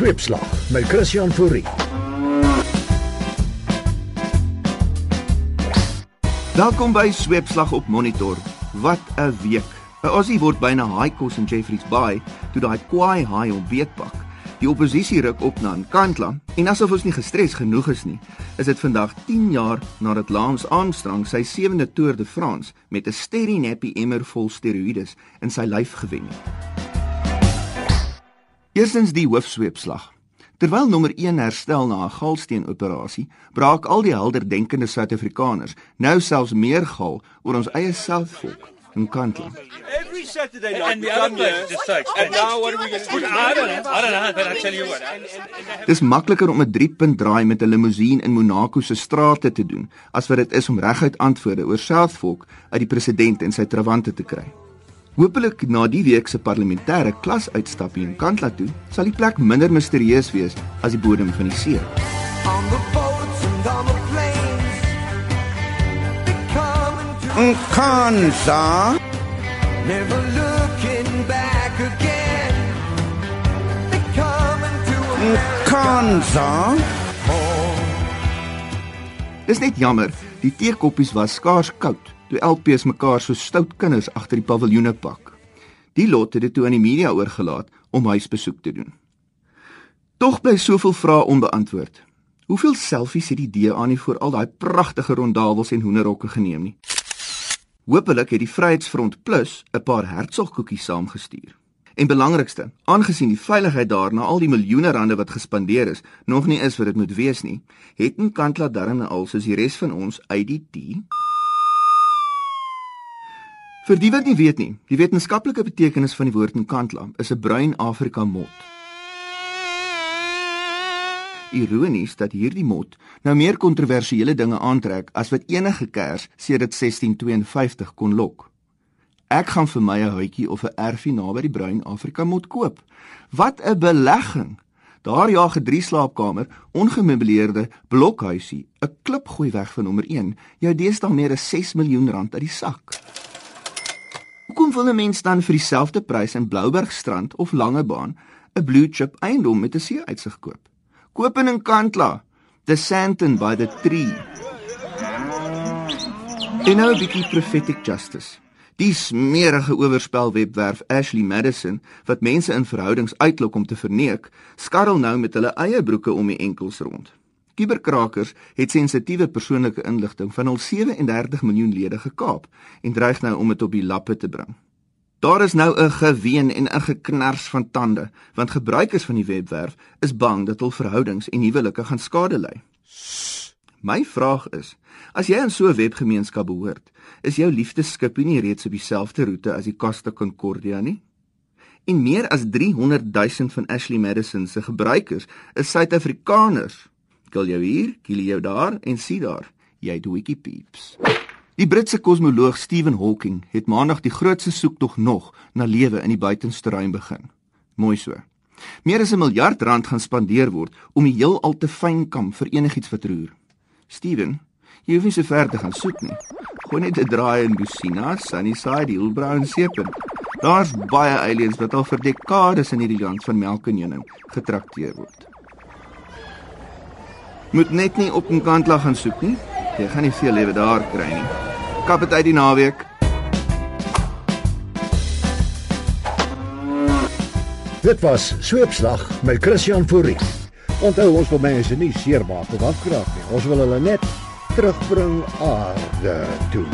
Sweepslag met Christian Fourie. Welkom by Sweepslag op Monitor. Wat 'n week. 'n Aussie word byna haai kos in Jeffreys Bay toe daai kwaai haai hom beetpak. Die oppositie ruk op na Nkandla en asof ons nie gestres genoeg is nie, is dit vandag 10 jaar nadat Lance Armstrong sy sewende Tour de France met 'n sterry nappy emmer vol steroïdes in sy lyf gewen het. Eerstens die hoofsweepslag. Terwyl nommer 1 herstel na 'n galsteenoperasie, braak al die helderdenkende Suid-Afrikaners nou selfs meer gal oor ons eie selfvolk in Kantla. Every Saturday night. And the other place just takes. And now what are we going to do? I don't know. I don't know, but I tell you what. Dis makliker om 'n 3-punt draai met 'n limousine in Monaco se strate te doen as wat dit is om reguit antwoorde oor selfvolk uit die president en sy trawante te kry. Hoopelik na die week se parlementêre klasuitstappie in Kantla toe, sal die plek minder misterieus wees as die bodem van die see. on the boats and on the planes. To Kansa, never looking back again. They're coming to America. Kansa, Dis net jammer, die teekoppies was skaars koud toe LPs mekaar so stout kinders agter die paviljoene pak. Die lot het dit toe aan die media oorgelaat om huisbesoek te doen. Tog bly soveel vrae onbeantwoord. Hoeveel selfies het die DA nie voor al daai pragtige rondawels en hoenderhokke geneem nie? Hoopelik het die Vryheidsfront Plus 'n paar hertsgkoekies saamgestuur. En belangrikste, aangesien die veiligheid daar na al die miljoene rande wat gespandeer is, nog nie is wat dit moet wees nie, het Nkandla darm al soos die res van ons IDT. Vir die wat nie weet nie, die wetenskaplike betekenis van die woord Nkandla is 'n bruin Afrika mot. Ironies dat hierdie mot nou meer kontroversiële dinge aantrek as wat enige kers sedert 1652 kon lok. Ek gaan vir my 'n huitjie of 'n erfie naby die bruin Afrika mot koop. Wat 'n belegging. Daar jaag 'n drie slaapkamer, ongemeubileerde blokhuisie, 'n klipgooi weg van nommer 1, jou deesdae meer as 6 miljoen rand uit die sak. Hoekom wil 'n mens dan vir dieselfde prys in Bloubergstrand of Langebaan 'n blue chip eiendom met 'n see-uitsig koop? Koop in Nkandla, the Sandton by the tree. En nou 'n bietjie prophetic justice. Die smerige oorspel webwerf Ashley Madison wat mense in verhoudings uitlok om te verneek, skarrel nou met hulle eie broeke om die enkels rond. Kuberkrakers het sensitiewe persoonlike inligting van hul 37 miljoen lede gekaap en dreig nou om dit op die lappe te bring. Daar is nou 'n geween en 'n geknars van tande, want gebruikers van die webwerf is bang dat hul verhoudings en huwelike gaan skade ly. My vraag is, as jy aan so 'n webgemeenskap behoort, is jou liefdeskipie nie reeds op dieselfde roete as die Costa Concordia nie? En meer as 300 000 van Ashley Madison se gebruikers is Suid-Afrikaners. Kill jou hier, kill jou daar en sien daar, jy het Wikipeeps. Die Britse kosmoloog Stephen Hawking het maandag die grootste soektog nog na lewe in die buitenste ruim begin. Mooi so. Meer as 'n miljard rand gaan spandeer word om die heelal te fynkam vir enigiets wat roer. Steven, jy hoef nie so ver te gaan soek nie. Gooi net 'n draai in Lucina, Sunnyside, Hillbrow en Sepen. Daar's baie aliens wat al vir dekades in hierdie land van melk en honing getrakteer word. Moet net nie op 'n kant lag gaan soek nie. Jy gaan nie veel lewe daar kry nie. Kap dit uit die naweek. Dit was Sweepslag met Christian Fourie. Onthou ons wil mense nie seermaak of afkraak nie. Ons wil hulle net terugbring aarde toe.